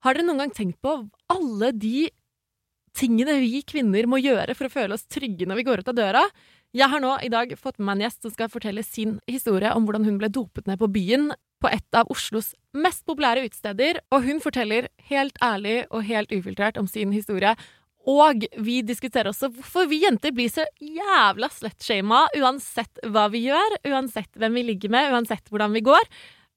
Har dere noen gang tenkt på alle de tingene vi kvinner må gjøre for å føle oss trygge når vi går ut av døra? Jeg har nå i dag fått med meg en gjest som skal fortelle sin historie om hvordan hun ble dopet ned på byen på et av Oslos mest populære utesteder, og hun forteller helt ærlig og helt ufiltrert om sin historie. Og vi diskuterer også hvorfor vi jenter blir så jævla slutshama uansett hva vi gjør, uansett hvem vi ligger med, uansett hvordan vi går.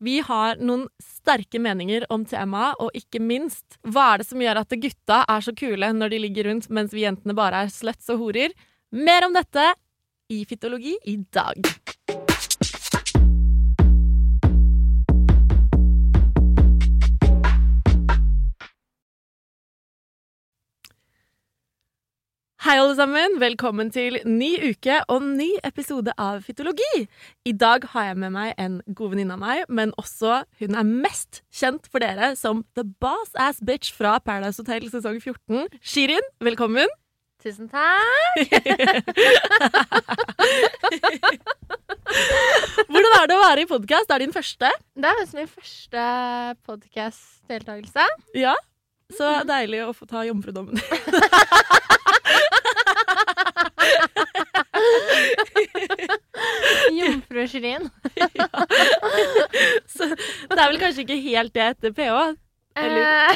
Vi har noen sterke meninger om temaet, og ikke minst, hva er det som gjør at gutta er så kule når de ligger rundt, mens vi jentene bare er sluts og horer? Mer om dette i Fytologi i dag. Hei, alle sammen. Velkommen til ny uke og ny episode av Fytologi. I dag har jeg med meg en god venninne av meg, men også hun er mest kjent for dere som The Boss Ass Bitch fra Paradise Hotel sesong 14. Shirin, velkommen. Tusen takk. Hvordan er det å være i podkast? Det er din første? Det er min første podkast-deltakelse. Ja. Så deilig å få ta jomfrudommen. Jomfru ja. Så det er vel kanskje ikke helt det etter ph? Eller- Eh,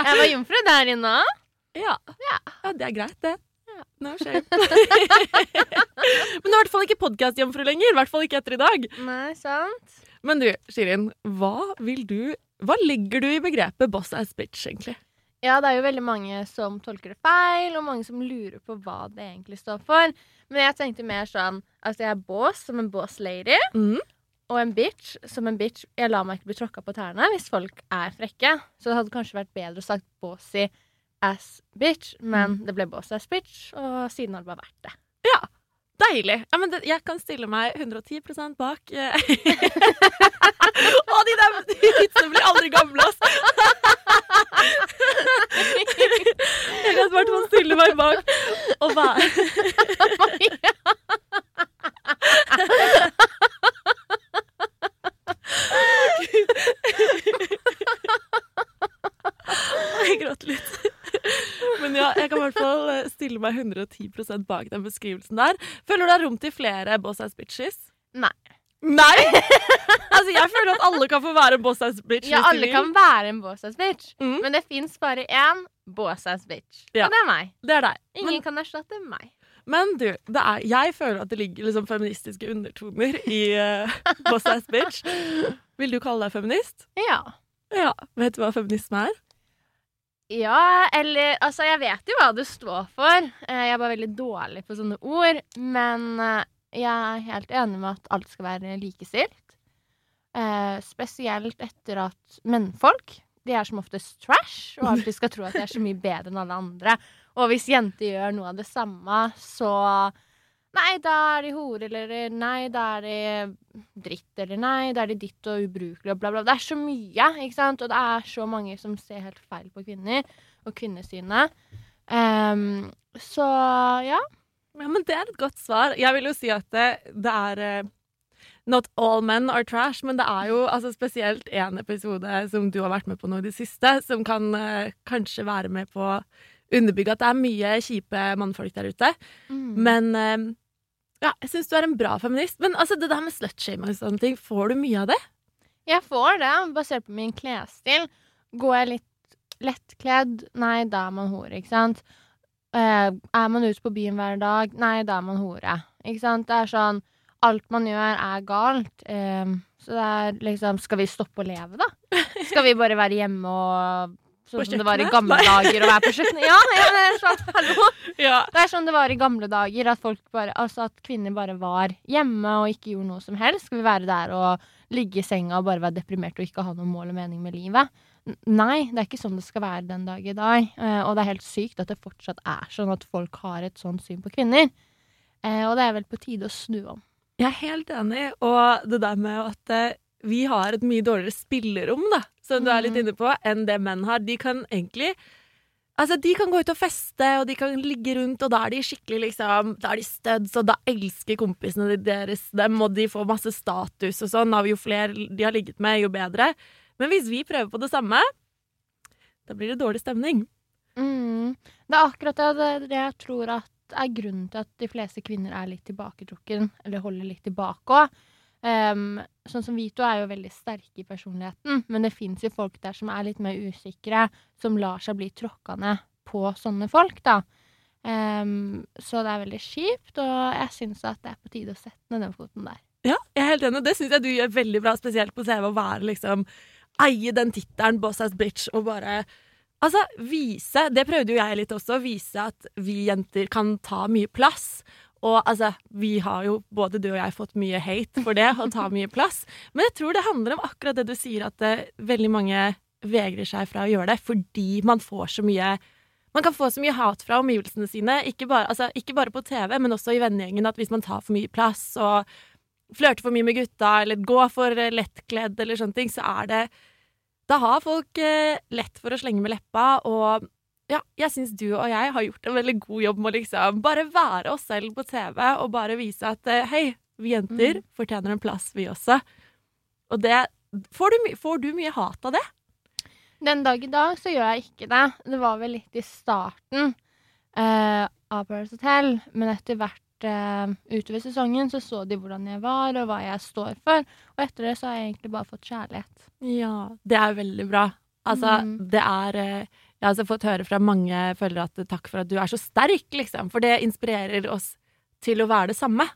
jeg var jomfru der inne òg. Ja. Ja. ja, det er greit, det. Ja. No shame. Men du er i hvert fall ikke podkastjomfru lenger. I hvert fall ikke etter i dag. Nei, sant? Men du, Shirin, hva vil du Hva legger du i begrepet boss ass bitch, egentlig? Ja, det er jo veldig mange som tolker det feil, og mange som lurer på hva det egentlig står for. Men jeg tenkte mer sånn Altså, jeg er boss som en boss lady, Mm. og en bitch som en bitch. Jeg lar meg ikke bli tråkka på tærne hvis folk er frekke. Så det hadde kanskje vært bedre å sagt bossy ass bitch, men det ble boss ass bitch, og siden har det bare vært det. Ja. Deilig. Ja, men det, jeg kan stille meg 110% bak. eh. Å, de der vitsene blir aldri gamle, ass! Jeg kan i hvert fall stille meg bak og være Jeg gråter litt. Men ja, jeg kan i hvert fall eh, stille meg 110% bak den beskrivelsen der. Føler du det er rom til flere boss ass bitches? Nei. Nei! Altså, jeg føler at alle kan få være en boss ass bitch. Ja, alle kan være en boss ass bitch, Mm. men det fins bare én boss ass bitch. Ja. Og det er meg. Det er deg. Ingen Men, kan erstatte meg. men du, det er, jeg føler at det ligger liksom feministiske undertoner i uh, boss ass bitch. Vil du kalle deg feminist? Ja. Ja. Vet du hva feminisme er? Ja, eller Altså, jeg vet jo hva det står for. Eh, Jeg er bare veldig dårlig på sånne ord. Men eh, jeg er helt enig med at alt skal være likestilt. Eh, spesielt etter at mennfolk de er som oftest trash, og alltid skal tro at de er så mye bedre enn alle andre. Og hvis jenter gjør noe av det samme, så Nei, da er de hore, eller nei, da er de dritt, eller nei, da er de ditt og ubrukelig, og bla, bla. Det er så mye, ikke sant? Og det er så mange som ser helt feil på kvinner, og kvinnesynet. Um, så ja. Ja, men Det er et godt svar. Jeg vil jo si at det, det er eh, Not all men are trash, men det er jo altså, spesielt én episode som du har vært med på nå i det siste, som kan uh, kanskje være med på å underbygge at det er mye kjipe mannfolk der ute. Mm. Men uh, Ja, jeg syns du er en bra feminist. Men altså, det der med slutshaming og sånne ting, får du mye av det? Jeg får det, basert på min klesstil. Går jeg litt lettkledd? Nei, da er man hore, ikke sant? Eh, er man ute på byen hver dag? Nei, da er man hore. Ikke sant? Det er sånn Alt man gjør, er galt. Eh, så det er liksom Skal vi stoppe å leve, da? Skal vi bare være hjemme og Sånn som det var i gamle Nei. dager, å være på kjøkkenet? Ja, ja, det er sånn, hallo! Ja. Det er sånn det var i gamle dager, at folk bare Altså at kvinner bare var hjemme og ikke gjorde noe som helst. Skal vi være der og ligge i senga og bare være deprimert og ikke ha noe mål og mening med livet? Nei, det er ikke sånn det skal være den dag i dag. Eh, og det er helt sykt at det fortsatt er sånn at folk har et sånt syn på kvinner. Eh, og det er vel på tide å snu om. Jeg er helt enig, og det der med at eh, vi har et mye dårligere spillerom, da, som du er litt Mhm. inne på, enn det menn har. De kan egentlig Altså, de kan gå ut og feste, og de kan ligge rundt, og da er de skikkelig liksom Da er de studs, og da elsker kompisene deres dem, og de får masse status og sånn. Jo flere de har ligget med, jo bedre. Men hvis vi prøver på det samme, da blir det dårlig stemning. Mm. Det er akkurat det, det, jeg tror at er grunnen til at de fleste kvinner er litt tilbaketrukken, eller holder litt tilbake òg. sånn som Vito er jo veldig sterke i personligheten, men det fins jo folk der som er litt mer usikre, som lar seg bli tråkka ned på sånne folk, da. Um, så det er veldig kjipt, og jeg syns at det er på tide å sette ned den foten der. Ja, jeg er helt enig. Det syns jeg du gjør veldig bra, spesielt på CV, å være liksom Eie den tittelen, boss as bitch, og bare Altså, vise Det prøvde jo jeg litt også, vise at vi jenter kan ta mye plass. Og altså, vi har jo, både du og jeg, fått mye hate for det, å ta mye plass. Men jeg tror det handler om akkurat det du sier, at eh, veldig mange vegrer seg fra å gjøre det fordi man får så mye man kan få så mye hat fra omgivelsene sine, ikke bare, altså, ikke bare på TV, men også i vennegjengen, at hvis man tar for mye plass og flørter for mye med gutta, eller går for lettkledd, eller sånne ting, så er det Da har folk eh, lett for å slenge med leppa, og ja, jeg syns du og jeg har gjort en veldig god jobb med å liksom bare være oss selv på TV, og bare vise at eh, hei, vi jenter fortjener en plass, vi også. Og det Får du, får du mye hat av det? Den dag i dag så gjør jeg ikke det. Det var vel litt i starten eh, av Paradise Hotel, men etter hvert eh, utover sesongen så så de hvordan jeg var, og hva jeg står for. Og etter det så har jeg egentlig bare fått kjærlighet. Ja, det er veldig bra. Altså, Mm. det er eh, Jeg har altså fått høre fra mange følgere at takk for at du er så sterk, liksom. For det inspirerer oss til å være det samme.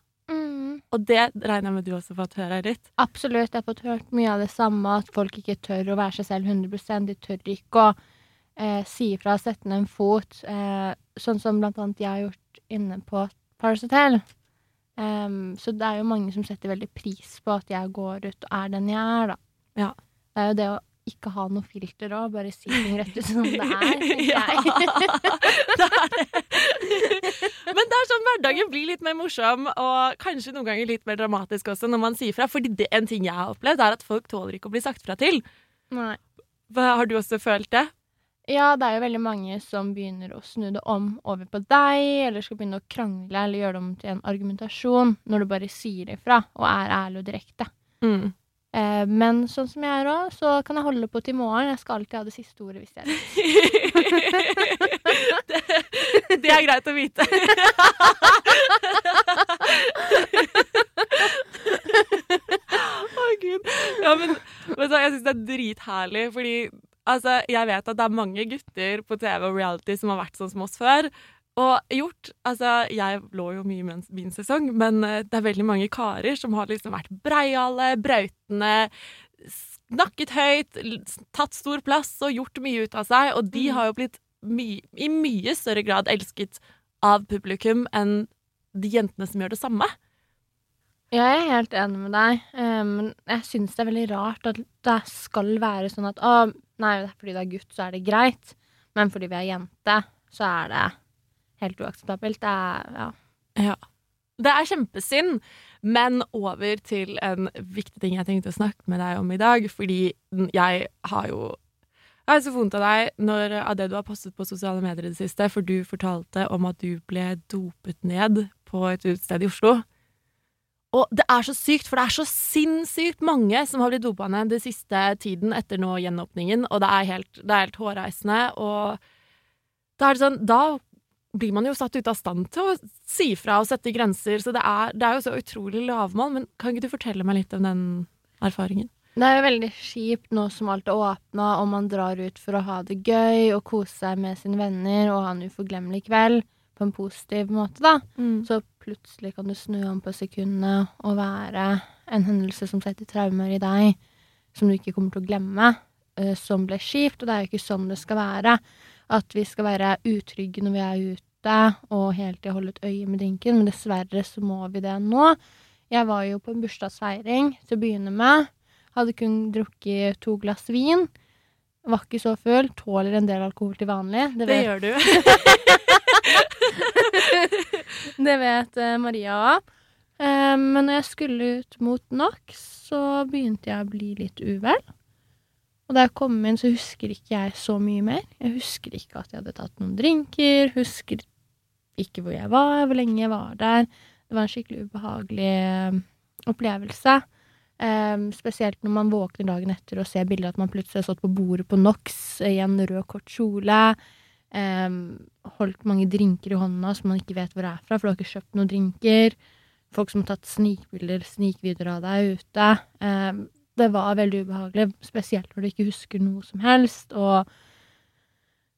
Og det regner jeg med du også har fått høre litt. Absolutt. Jeg har fått hørt mye av det samme, at folk ikke tør å være seg selv 100 De tør ikke å eh, si ifra, sette ned en fot. Eh, sånn som blant annet jeg har gjort inne på Paris Hotel. Em, så det er jo mange som setter veldig pris på at jeg går ut og er den jeg er, da. Ja. Det er jo det å ikke ha noe filter òg, bare si ting rett ut som det er, Ja, det er det. Men det er sånn hverdagen blir litt mer morsom, og kanskje noen ganger litt mer dramatisk også når man sier fra. Fordi det, en ting jeg har opplevd, er at folk tåler ikke å bli sagt fra til. Nei. Har du også følt det? Ja, det er jo veldig mange som begynner å snu det om over på deg, eller skal begynne å krangle eller gjøre det om til en argumentasjon, når du bare sier ifra og er ærlig og direkte. Mm. Eh, men sånn som jeg er òg, så kan jeg holde på til morgen. Jeg skal alltid ha det siste ordet hvis jeg er det, det er greit å vite. Å, gud. Ja, men du, hva, jeg syns det er dritherlig, fordi altså, jeg vet at det er mange gutter på TV og reality som har vært sånn som oss før. Og gjort Altså, jeg lå jo mye med min sesong, men eh, det er veldig mange karer som har liksom vært breiale, brautende, snakket høyt, tatt stor plass og gjort mye ut av seg, og de har jo blitt my i mye større grad elsket av publikum enn de jentene som gjør det samme. Jeg er helt enig med deg, eh, men jeg syns det er veldig rart at det skal være sånn at å, nei, fordi det er gutt, så er det greit, men fordi vi er jente, så er det helt uakseptabelt. Det er ja. Ja. Det er kjempesynd, men over til en viktig ting jeg tenkte å snakke med deg om i dag, fordi jeg har jo jeg har så vondt av deg når, av det du har postet på sosiale medier i det siste, for du fortalte om at du ble dopet ned på et utested i Oslo. Og det er så sykt, for det er så sinnssykt mange som har blitt dopa ned den siste tiden etter nå gjenåpningen, og det er helt, det er helt hårreisende. Og da er det sånn Da blir man jo satt ute av stand til å si fra og sette grenser, så det er, det er jo så utrolig lavmål. Men kan ikke du fortelle meg litt om den erfaringen? Det er jo veldig kjipt nå som alt er åpna, og man drar ut for å ha det gøy og kose seg med sine venner og ha en uforglemmelig kveld på en positiv måte, da. Så plutselig kan du snu om på sekundene og være en hendelse som setter traumer i deg, som du ikke kommer til å glemme, uh, som ble kjipt. Og det er jo ikke sånn det skal være. At vi skal være utrygge når vi er ute og hele tida holde et øye med drinken, men dessverre så må vi det nå. Jeg var jo på en bursdagsfeiring til å begynne med. Hadde kun drukket to glass vin. Var ikke så full. Tåler en del alkohol til vanlig. Det Det gjør du. det vet eh, Maria òg. Eh, men når jeg skulle ut mot NOx, så begynte jeg å bli litt uvel. Og da jeg kom inn, så husker ikke jeg så mye mer. Jeg husker ikke at jeg hadde tatt noen drinker. Husker ikke hvor jeg var, hvor lenge jeg var der. Det var en skikkelig ubehagelig eh, opplevelse. Um, spesielt når man våkner dagen etter og ser bildet at man plutselig har stått på bordet på NOx i en rød, kort kjole. Eh, holdt mange drinker i hånda som man ikke vet hvor er fra, for du har ikke kjøpt noen drinker. Folk som har tatt snikbilder, snikvideoer av deg ute. Eh, det var veldig ubehagelig, spesielt når du ikke husker noe som helst, og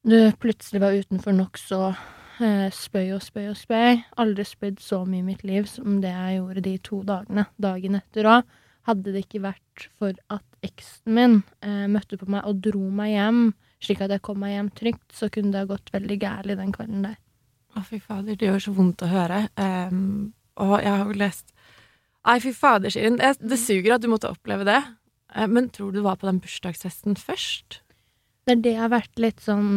du plutselig var utenfor nokså eh, spøy og spøy og spøy. Aldri spøyd så mye i mitt liv som det jeg gjorde de to dagene. Dagen etter òg. Hadde det ikke vært for at eksen min eh, møtte på meg og dro meg hjem, slik at jeg kom meg hjem trygt, så kunne det ha gått veldig gærent den kvelden der. Å, fy fader, det gjør så vondt å høre. Um, og jeg har jo lest Nei, fy fader, Shirin. Det, det suger at du måtte oppleve det. Eh, men tror du du var på den bursdagsfesten først? Det er det jeg har vært litt sånn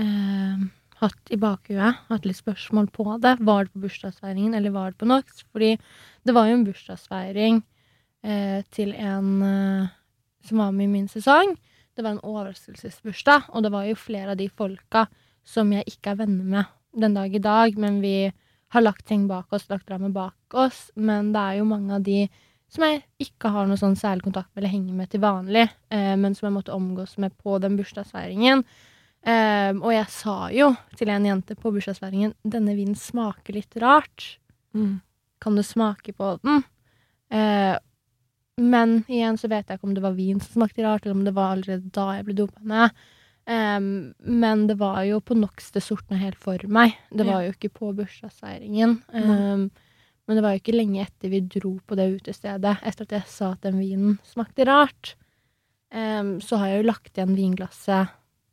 eh, Hatt i bakhuet. Hatt litt spørsmål på det. Var det på bursdagsfeiringen, eller var det på NOx? Fordi det var jo en bursdagsfeiring eh, til en eh, som var med i min sesong. Det var en overraskelsesbursdag, og det var jo flere av de folka som jeg ikke er venner med den dag i dag, men vi har lagt ting bak oss, lagt rammer bak oss. Men det er jo mange av de som jeg ikke har noe sånn særlig kontakt med eller henger med til vanlig, eh, men som jeg måtte omgås med på den bursdagsfeiringen. Eh, og jeg sa jo til en jente på bursdagsfeiringen denne vinen smaker litt rart. Kan du smake på den? Eh, men igjen så vet jeg ikke om det var vin som smakte rart, eller om det var allerede da jeg ble dopa ned. Um, men det var jo på NOx det sortna helt for meg. Det var jo ikke på bursdagsfeiringen. Um, men det var jo ikke lenge etter vi dro på det utestedet, etter at jeg sa at den vinen smakte rart. um, så har jeg jo lagt igjen vinglasset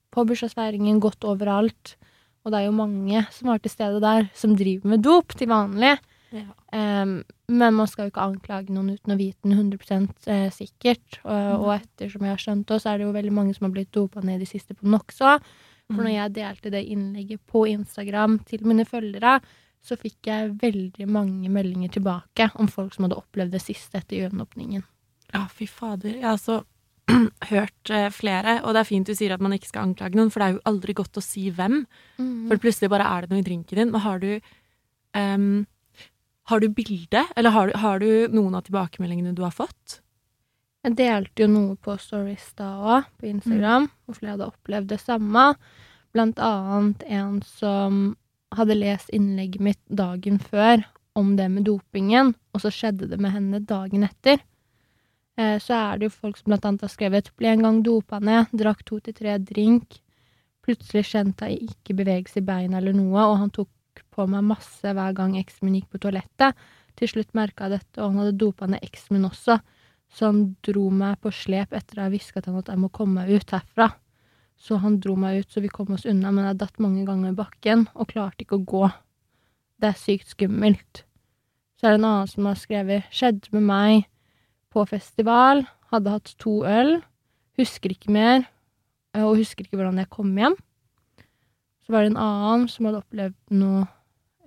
på bursdagsfeiringen, gått overalt. Og det er jo mange som var til stede der, som driver med dop til vanlig. Ja. Em, men man skal jo ikke anklage noen uten å vite den 100 eh, sikkert. Og, og ettersom jeg har skjønt det, så er det jo veldig mange som har blitt dopa ned i det siste på NOx òg. For når jeg delte det innlegget på Instagram til mine følgere, så fikk jeg veldig mange meldinger tilbake om folk som hadde opplevd det siste etter gjenåpningen. Ja, fy fader. Jeg har altså hørt eh, flere, og det er fint du sier at man ikke skal anklage noen, for det er jo aldri godt å si hvem. For plutselig bare er det noe i drinken din. Men har du em, Har du bilde, eller har du, har du noen av tilbakemeldingene du har fått? Jeg delte jo noe på Stories da òg, på Instagram, hvor flere hadde opplevd det samme. Blant annet en som hadde lest innlegget mitt dagen før om det med dopingen, og så skjedde det med henne dagen etter. Eh, Så er det jo folk som blant annet har skrevet 'ble en gang dopa ned, drakk to til tre drink', plutselig kjente jeg ikke bevegelse i beina eller noe, og han tok på meg masse hver gang eksen min gikk på toalettet. Til slutt merka jeg dette, og han hadde dopa ned eksen min også, så han dro meg på slep etter å ha hviska til han at jeg må komme meg ut herfra. Så han dro meg ut så vi kom oss unna, men jeg datt mange ganger i bakken og klarte ikke å gå. Det er sykt skummelt. Så er det en annen som har skrevet 'skjedde med meg på festival', hadde hatt to øl, husker ikke mer, og husker ikke hvordan jeg kom hjem. Så var det en annen som hadde opplevd noe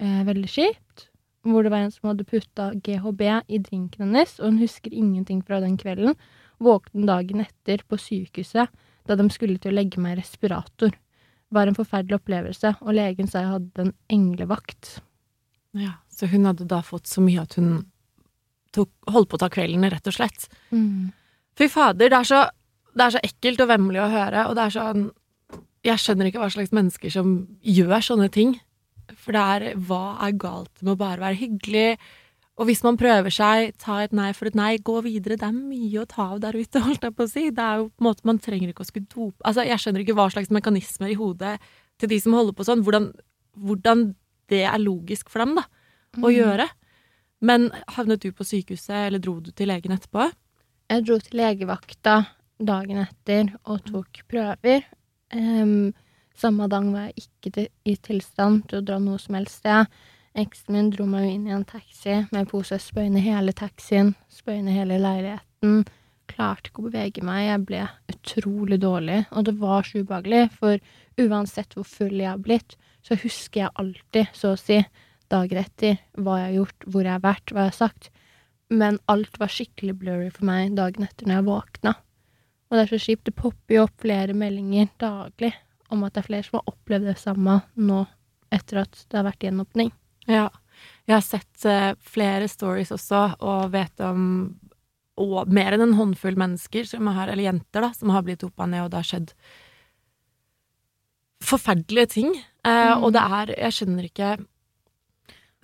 eh, veldig kjipt, hvor det var en som hadde putta GHB i drinken hennes, og hun husker ingenting fra den kvelden. Våkne dagen etter på sykehuset da de skulle til å legge meg i respirator. Det var en forferdelig opplevelse, og legen sa jeg hadde en englevakt. Ja, Så hun hadde da fått så mye at hun tok, holdt på å ta kvelden, rett og slett. Fy fader, det er, så, det er så ekkelt og vemmelig å høre, og det er sånn Jeg skjønner ikke hva slags mennesker som gjør sånne ting. For det er hva er galt med å bare være hyggelig? Og hvis man prøver seg, ta et nei for et nei, gå videre. Det er mye å ta av der ute, holdt jeg på å si. Det er jo på en måte, Man trenger ikke å skulle dope Altså, jeg skjønner ikke hva slags mekanismer i hodet til de som holder på sånn, hvordan, hvordan det er logisk for dem, da, å gjøre. Men havnet du på sykehuset, eller dro du til legen etterpå? Jeg dro til legevakta dagen etter og tok prøver. Em, samme dag var jeg ikke i tilstand til å dra noe som helst sted. Eksen min dro meg inn i en taxi med pose spøyne hele taxien, spøyne hele leiligheten. Klarte ikke å bevege meg, jeg ble utrolig dårlig, og det var så ubehagelig, for uansett hvor full jeg har blitt, så husker jeg alltid, så å si, dager etter, hva jeg har gjort, hvor jeg har vært, hva jeg har sagt. Men alt var skikkelig blurry for meg dagen etter når jeg våkna. Og det er så kjipt. Det popper jo opp flere meldinger daglig om at det er flere som har opplevd det samme nå etter at det har vært gjenåpning. Ja. Jeg har sett uh, flere stories også, og vet om og mer enn en håndfull mennesker, som har, eller jenter, da, som har blitt dopa ned, og det har skjedd forferdelige ting. Eh, Og det er Jeg skjønner ikke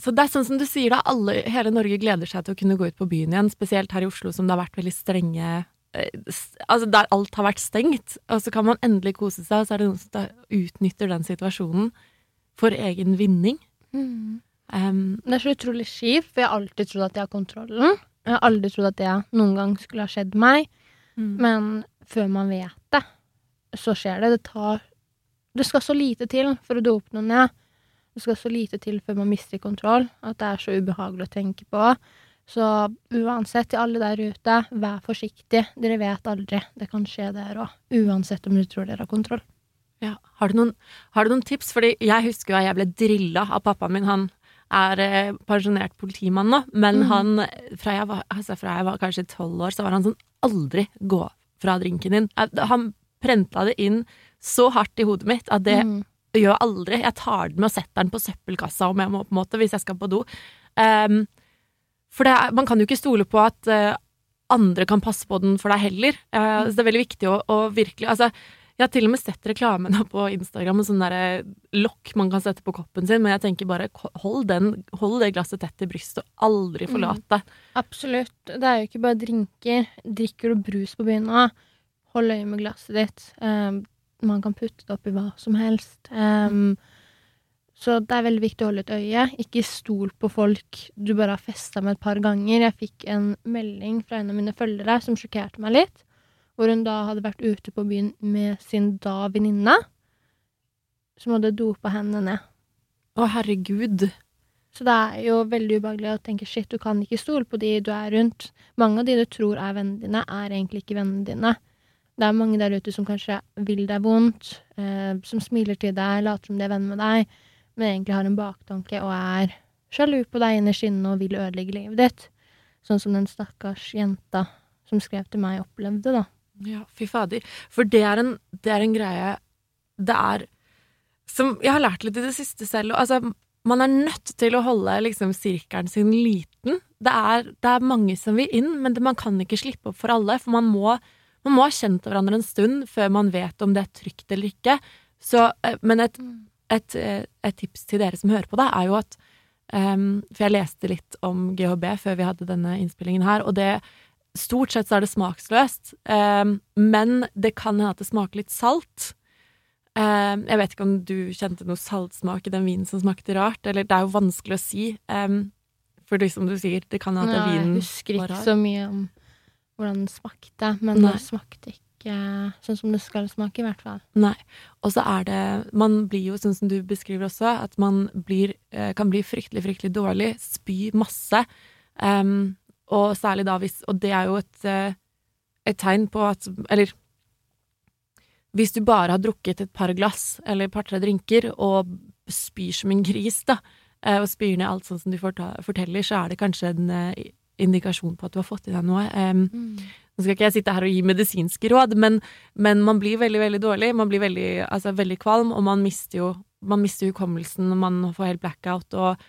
Så det er sånn som du sier, da. Alle, hele Norge gleder seg til å kunne gå ut på byen igjen, spesielt her i Oslo, som det har vært veldig strenge Altså der alt har vært stengt, og så kan man endelig kose seg, og så er det noen som utnytter den situasjonen for egen vinning. Um, Det er så utrolig kjipt, for jeg har alltid trodd at jeg har kontrollen. Jeg har aldri trodd at det noen gang skulle ha skjedd meg. Men før man vet det, så skjer det. Det tar Det skal så lite til for å dope noen ned. Det skal så lite til før man mister kontroll, at det er så ubehagelig å tenke på. Så uansett, til alle der ute, vær forsiktig. Dere vet aldri. Det kan skje der òg. Uansett om dere tror dere har kontroll. Ja. Har, du noen, har du noen tips? Fordi jeg husker jo at jeg ble drilla av pappaen min. Han er eh, pensjonert politimann nå, men han fra jeg, var, altså fra jeg var kanskje tolv år, så var han sånn aldri gå fra drinken din. Han prenta det inn så hardt i hodet mitt at det Mm. gjør jeg aldri. Jeg tar den med og setter den på søppelkassa om jeg må, på en måte, hvis jeg skal på do. Ehm, for det man kan jo ikke stole på at uh, andre kan passe på den for deg heller. Uh, så det er veldig viktig å, å virkelig Altså, jeg har til og med sett reklame nå på Instagram en sånn derre lokk man kan sette på koppen sin, men jeg tenker bare hold, den, hold det glasset tett til brystet og aldri forlat det. Absolutt. Det er jo ikke bare drinker. Drikker du brus på byen nå, hold øye med glasset ditt. Um, man kan putte det oppi hva som helst. Um, så det er veldig viktig å holde et øye. Ikke stol på folk du bare har festa med et par ganger. Jeg fikk en melding fra en av mine følgere som sjokkerte meg litt. Hvor hun da hadde vært ute på byen med sin da venninne, som hadde dopa henne ned. Å, herregud. Så det er jo veldig ubehagelig å tenke shit, du kan ikke stole på de du er rundt. Mange av de du tror er vennene dine, er egentlig ikke vennene dine. Det er mange der ute som kanskje vil deg vondt, eh, som smiler til deg, later som de er venn med deg, men egentlig har en baktanke og er sjalu på deg innerst inne og vil ødelegge livet ditt. Sånn som den stakkars jenta som skrev til meg, opplevde, da. Ja, fy fader. For det er en, det er en greie Det er Som jeg har lært litt i det siste selv. Altså, man er nødt til å holde liksom sirkelen sin liten. Det er, det er mange som vil inn, men det, man kan ikke slippe opp for alle. For man må, man må ha kjent hverandre en stund før man vet om det er trygt eller ikke. Så, eh, men et, et, eh, et tips til dere som hører på det, er jo at Um, for jeg leste litt om GHB før vi hadde denne innspillingen her, og det Stort sett så er det smaksløst, um, men det kan hende at det smaker litt salt. Um, jeg vet ikke om du kjente noe saltsmak i den vinen som smakte rart, eller det er jo vanskelig å si. For det som du sier, det kan hende at Nei, vinen jeg husker ikke så mye om hvordan den smakte, men Nei. det smakte ikke sånn som det skal smake, i hvert fall. Nei. Og så er det Man blir jo, sånn som du beskriver også, at man blir, eh, kan bli fryktelig, fryktelig dårlig, spy masse. Um, og særlig da hvis Og det er jo et, eh, et tegn på at Eller hvis du bare har drukket et par glass eller et par-tre drinker og spyr som en gris, da, eh, og spyr ned alt sånn som du forteller, så er det kanskje en indikasjon på at du har fått i deg noe. Um, nå skal ikke jeg sitte her og gi medisinske råd, men, men man blir veldig, veldig dårlig. Man blir veldig, altså, veldig kvalm, og man mister jo man mister hukommelsen, og man får helt blackout. Og,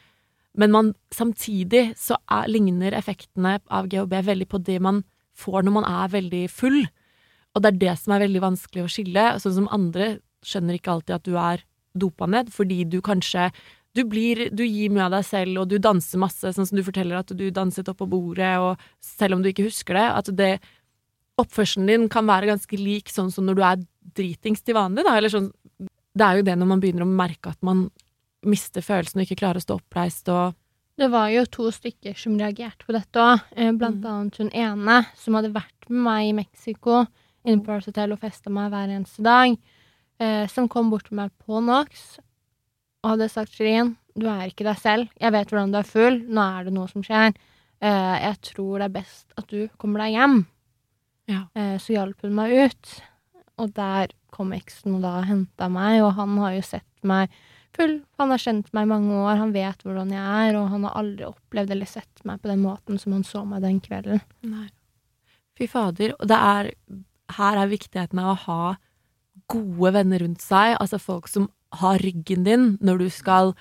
men man, samtidig så er, ligner effektene av GHB veldig på det man får når man er veldig full. Og det er det som er veldig vanskelig å skille. Sånn som andre skjønner ikke alltid at du er dopa ned, fordi du kanskje du blir Du gir mye av deg selv, og du danser masse, sånn som du forteller at du danset opp på bordet, og selv om du ikke husker det, at det Oppførselen din kan være ganske lik sånn som når du er dritings til vanlig, da, eller sånn Det er jo det når man begynner å merke at man mister følelsen og ikke klarer å stå oppreist og Det var jo to stykker som reagerte på dette òg. Blant Mm. annet hun ene som hadde vært med meg i Mexico, inne på Paradise Hotel og festa meg hver eneste dag. Eh, som kom bort til meg på NOx og hadde sagt Shirin, du er ikke deg selv. Jeg vet hvordan du er full. Nå er det noe som skjer. Eh, jeg tror det er best at du kommer deg hjem. Ja. Eh, så hjalp hun meg ut. Og der kom eksen og da henta meg, og han har jo sett meg full. Han har kjent meg i mange år, han vet hvordan jeg er, og han har aldri opplevd eller sett meg på den måten som han så meg den kvelden. Nei. Fy fader. Og det er Her er viktigheten av å ha gode venner rundt seg, altså folk som har ryggen din når du skal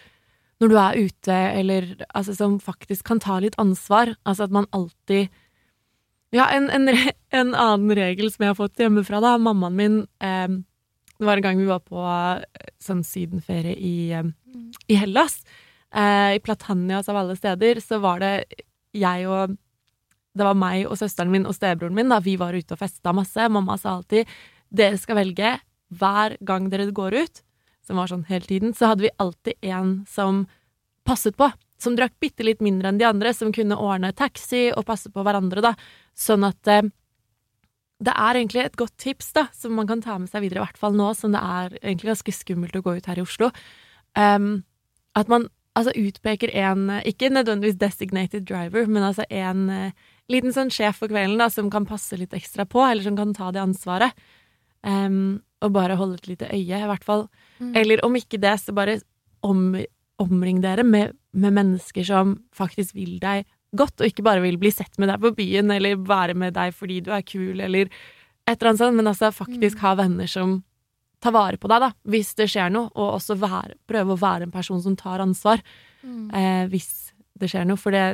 Når du er ute, eller altså som faktisk kan ta litt ansvar. Altså at man alltid Ja, en, en, en annen regel som jeg har fått hjemmefra, da. Mammaen min eh, Det var en gang vi var på eh, sånn sydenferie i, eh, i Hellas. Eh, I Platanias av alle steder, så var det jeg og det var meg og søsteren min og stebroren min. da Vi var ute og festa masse. Mamma sa alltid dere skal velge hver gang dere går ut, som var sånn hele tiden, så hadde vi alltid en som passet på. Som drakk bitte litt mindre enn de andre, som kunne ordne taxi og passe på hverandre, da. Sånn at eh, det er egentlig et godt tips, da, som man kan ta med seg videre, i hvert fall nå som det er egentlig ganske skummelt å gå ut her i Oslo. Um, at man altså utpeker en, ikke nødvendigvis designated driver, men altså en uh, liten sånn sjef for kvelden da, som kan passe litt ekstra på, eller som kan ta det ansvaret. Um, og bare holde et lite øye, i hvert fall. Eller om ikke det, så bare om, omring dere med, med mennesker som faktisk vil deg godt, og ikke bare vil bli sett med deg på byen, eller være med deg fordi du er kul, eller et eller annet sånt, men altså faktisk ha venner som tar vare på deg, da, hvis det skjer noe, og også være, prøve å være en person som tar ansvar eh, hvis det skjer noe, for det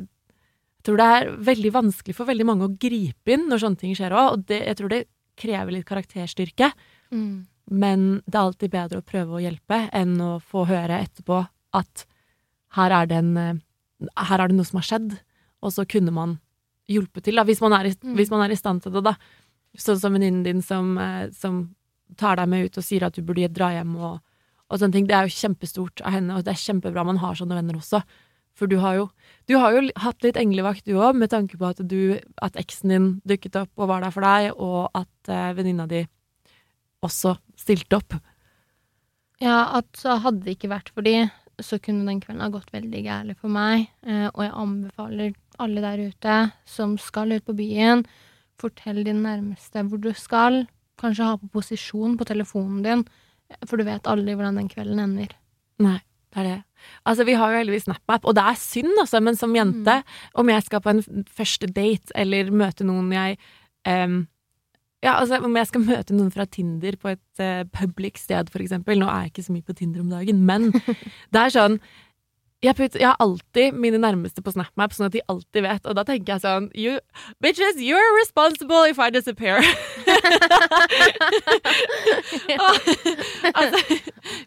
jeg tror det er veldig vanskelig for veldig mange å gripe inn når sånne ting skjer òg, og det, jeg tror det krever litt karakterstyrke. Mm. Men det er alltid bedre å prøve å hjelpe enn å få høre etterpå at her er en, eh, her er det noe som har skjedd, og så kunne man hjulpet til, da, hvis man er i, Mm. man er i stand til det, da. Sånn som venninnen din som, eh, som tar deg med ut og sier at du burde dra hjem og, og sånne ting. Det er jo kjempestort av henne, og det er kjempebra man har sånne venner også. For du har jo, du har jo hatt litt englevakt du òg, med tanke på at du, at eksen din dukket opp og var der for deg, og at eh, venninna di også stilte opp. Ja, at så hadde det ikke vært for de, så kunne den kvelden ha gått veldig gærent for meg. Eh, og jeg anbefaler alle der ute som skal ut på byen, fortell din nærmeste hvor du skal. Kanskje ha på posisjon på telefonen din, for du vet aldri hvordan den kvelden ender. Nei, det er det. Altså, vi har jo heldigvis SnapApp, og det er synd, altså, men som jente, om jeg skal på en første date eller møte noen jeg em, Ja, altså, om jeg skal møte noen fra Tinder på et uh, public sted, eksempel Nå er jeg ikke så mye på Tinder om dagen, men det er sånn jeg, putt, jeg har alltid mine nærmeste på SnapMap, sånn at de alltid vet. Og da tenker jeg sånn you, Bitches, you're responsible if I disappear. altså,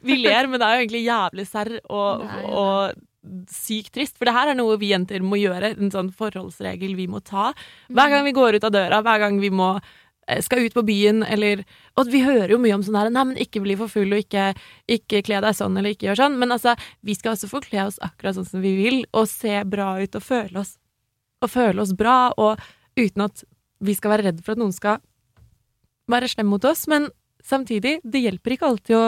vi ler, men det er jo egentlig jævlig serr og, og sykt trist. For det her er noe vi jenter må gjøre, en sånn forholdsregel vi må ta. Hver gang vi går ut av døra, hver gang vi må skal ut på byen, eller Og vi hører jo mye om sånn her Nei, men ikke bli for full, og ikke, ikke kle deg sånn, eller ikke gjør sånn. Men altså, vi skal også få kle oss akkurat sånn som vi vil, og se bra ut, og føle oss, og føle oss bra, og uten at vi skal være redd for at noen skal være slem mot oss. Men samtidig, det hjelper ikke alltid å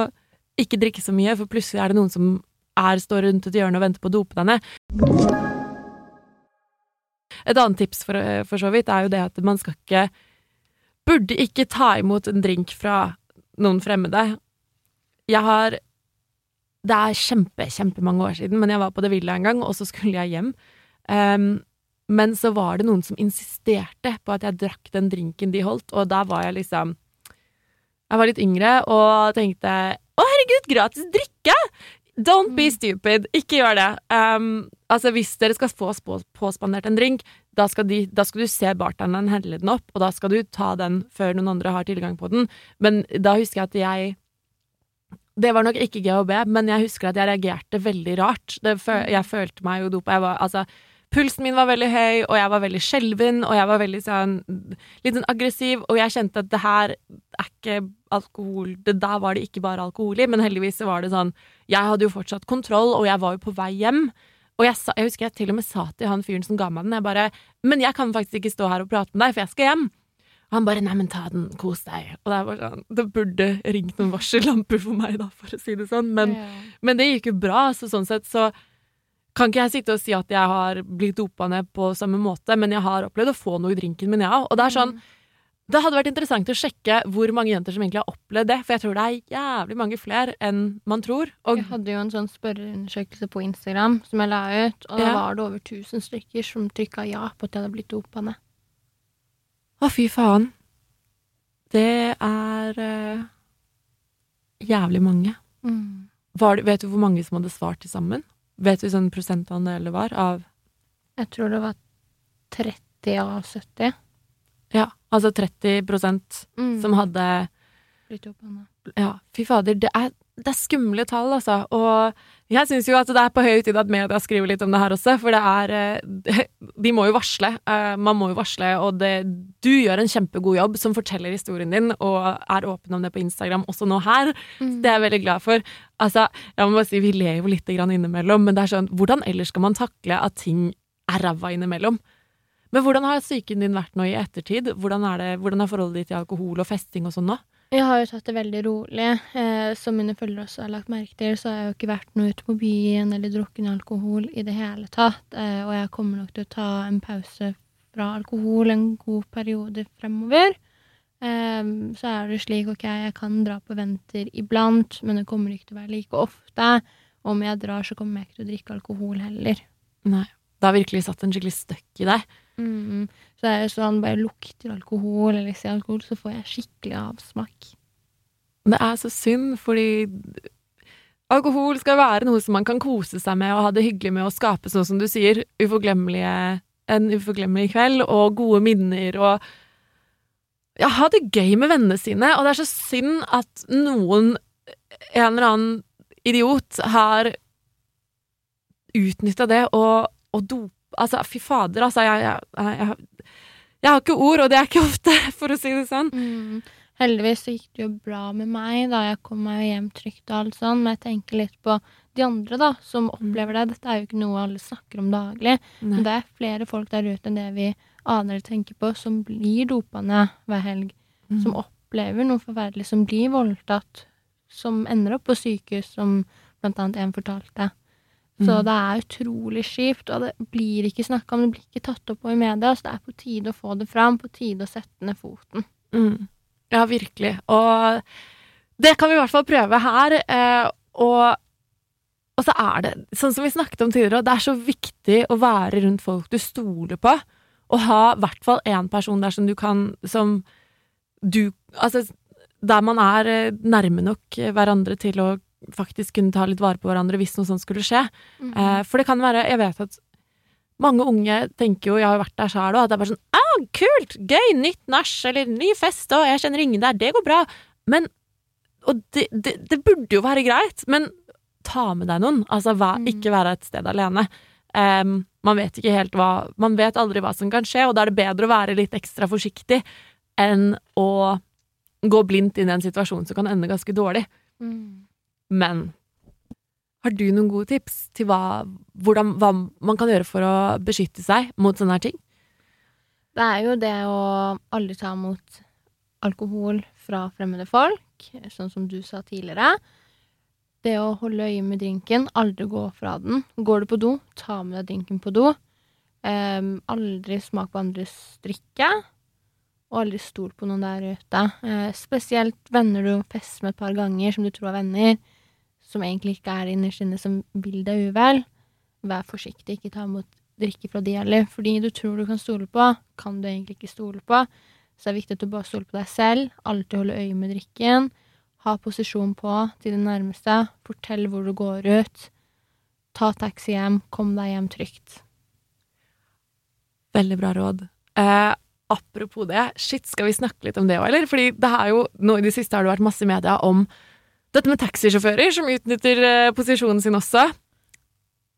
ikke drikke så mye, for plutselig er det noen som er, står rundt et hjørne og venter på å dope deg ned. Et annet tips for, for så vidt er jo det at man skal ikke Burde ikke ta imot en drink fra noen fremmede. Jeg har Det er kjempe, kjempemange år siden, men jeg var på Det Villa en gang, og så skulle jeg hjem. Um, men så var det noen som insisterte på at jeg drakk den drinken de holdt, og da var jeg liksom Jeg var litt yngre og tenkte å herregud, gratis drikke! Don't be stupid. Ikke gjør det. Um, altså, hvis dere skal få påspandert en drink, da skal, de, da skal du se bartenderen helle den opp, og da skal du ta den før noen andre har tilgang på den. Men da husker jeg at jeg det var nok ikke GHB, men jeg husker at jeg reagerte veldig rart. Det, jeg følte meg jo dopa. Jeg var, altså, pulsen min var veldig høy, og jeg var veldig skjelven, og jeg var veldig sånn litt sånn aggressiv, og jeg kjente at det her er ikke alkohol Det der var det ikke bare alkohol i, men heldigvis var det sånn Jeg hadde jo fortsatt kontroll, og jeg var jo på vei hjem. Og jeg, sa, jeg husker jeg til og med sa til han fyren som ga meg den, jeg bare Men jeg kan faktisk ikke stå her og prate med deg, for jeg skal hjem. Og han bare 'nei, men ta den, kos deg'. Og det var sånn Det burde ringt noen varsellamper for meg, da, for å si det sånn. Men, men det gikk jo bra, så sånn sett så kan ikke jeg sitte og si at jeg har blitt dopa ned på samme måte, men jeg har opplevd å få noe i drinken min, ja. Og det er sånn Det hadde vært interessant å sjekke hvor mange jenter som egentlig har opplevd det, for jeg tror det er jævlig mange flere enn man tror. Og Jeg hadde jo en sånn spørreundersøkelse på Instagram som jeg la ut, og da Ja. var det over 1000 stykker som trykka ja på at jeg hadde blitt dopa ned. Å, fy faen. Det er uh, jævlig mange. Var det, vet du hvor mange som hadde svart til sammen? Vet du sånn det var av Jeg tror det var 30 av 70 Ja, altså 30 mm. som hadde. Ja, fy fader, det er, det er skumle tall, altså. Og jeg syns jo at det er på høy tid at media skriver litt om det her også, for det er eh, De må jo varsle. eh, Man må jo varsle, og det, du gjør en kjempegod jobb som forteller historien din, og er åpen om det på Instagram også nå her. Mm. Det er jeg veldig glad for. Altså, jeg må bare si, vi ler jo litt grann innimellom, men det er sånn, hvordan ellers skal man takle at ting er ræva innimellom? Men hvordan har psyken din vært nå i ettertid? Hvordan, er det, hvordan er forholdet ditt til alkohol og festing og sånn nå? Jeg har jo tatt det veldig rolig. Eh, som mine følgere også har lagt merke til, så har jeg jo ikke vært noe ute på byen eller drukket noe alkohol i det hele tatt. Eh, og jeg kommer nok til å ta en pause fra alkohol en god periode fremover. Eh, så er det slik, ok, jeg kan dra på venter iblant, men det kommer ikke til å være like ofte. Om jeg drar, så kommer jeg ikke til å drikke alkohol heller. Nei. Det har virkelig satt en skikkelig støkk i deg. Mm. Så det er jo sånn, bare lukter alkohol eller ser alkohol, så får jeg skikkelig avsmak. Det er så synd, fordi alkohol skal være noe som man kan kose seg med og ha det hyggelig med å skape, sånn som du sier, en uforglemmelig kveld og gode minner og ja, ha det gøy med vennene sine. Og det er så synd at noen, en eller annen idiot, har utnytta det og, og dopa Altså, fy fader, altså. Jeg, jeg, jeg, jeg har ikke ord, og det er ikke ofte, for å si det sånn. Mm. Heldigvis så gikk det jo bra med meg da jeg kom meg hjem trygt og alt sånn, men jeg tenker litt på de andre da, som opplever det. Dette er jo ikke noe alle snakker om daglig, Nei. men det er flere folk der ute enn det vi aner eller tenker på, som blir dopa ned hver helg, Mm. som opplever noe forferdelig, som blir voldtatt, som ender opp på sykehus, som blant annet en fortalte. Så Mm. det er utrolig kjipt, og det blir ikke snakka om, det blir ikke tatt opp på i media, så det er på tide å få det fram, på tide å sette ned foten. Mm. Ja, virkelig. Og det kan vi i hvert fall prøve her. Eh, og, og så er det, sånn som vi snakket om tidligere, det er så viktig å være rundt folk du stoler på. Og ha i hvert fall én person der som du kan Som du Altså, der man er eh, nærme nok hverandre til å faktisk kunne ta litt vare på hverandre hvis noe sånt skulle skje. Eh, for det kan være Jeg vet at mange unge tenker jo, jeg har jo vært der sjøl òg, at det er bare sånn ah, kult, gøy, nytt nach, eller ny fest, og jeg kjenner ingen der, det går bra. Men Og det, det, det burde jo være greit, men ta med deg noen. Altså, vær, Mm. ikke være et sted alene. Um, man vet ikke helt hva Man vet aldri hva som kan skje, og da er det bedre å være litt ekstra forsiktig enn å gå blindt inn i en situasjon som kan ende ganske dårlig. Mm. Men har du noen gode tips til hva, hvordan, hva man kan gjøre for å beskytte seg mot sånne her ting? Det er jo det å aldri ta imot alkohol fra fremmede folk, sånn som du sa tidligere. Det å holde øye med drinken, aldri gå fra den. Går du på do, ta med deg drinken på do. Um, aldri smak på andres drikke. Og aldri stol på noen der ute. Uh, spesielt venner du fester med et par ganger, som du tror er venner, som egentlig ikke er innerst inne, som vil deg uvel. Vær forsiktig, ikke ta imot drikke fra de heller. Fordi du tror du kan stole på, kan du egentlig ikke stole på. Så det er viktig at du bare stoler på deg selv. Alltid holde øye med drikken. Ha posisjon på til det nærmeste. Fortell hvor du går ut. Ta taxi hjem. Kom deg hjem trygt. Veldig bra råd. Eh, apropos det, shit, skal vi snakke litt om det òg, eller? Fordi det er jo, nå i det siste har det vært masse i media om dette med taxisjåfører som utnytter eh, posisjonen sin også.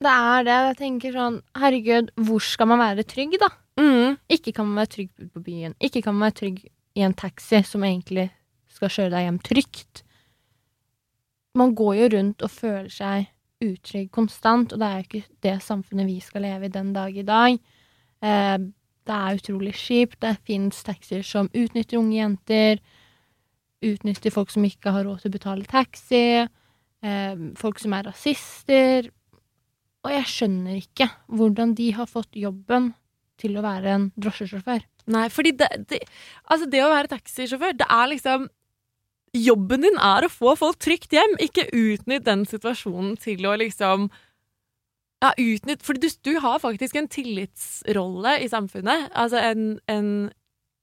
Det er det. Jeg tenker sånn Herregud, hvor skal man være trygg, da? Mm. Ikke kan man være trygg ute på byen. Ikke kan man være trygg i en taxi som egentlig skal kjøre deg hjem trygt. Man går jo rundt og føler seg utrygg konstant, og det er jo ikke det samfunnet vi skal leve i den dag i dag. Eh, det er utrolig kjipt. Det fins taxier som utnytter unge jenter, utnytter folk som ikke har råd til å betale taxi, eh, folk som er rasister. Og jeg skjønner ikke hvordan de har fått jobben til å være en drosjesjåfør. Nei, fordi det, det Altså, det å være taxisjåfør, det er liksom Jobben din er å få folk trygt hjem, ikke utnytt den situasjonen til å liksom Ja, utnytt For du, du har faktisk en tillitsrolle i samfunnet. Altså en, en,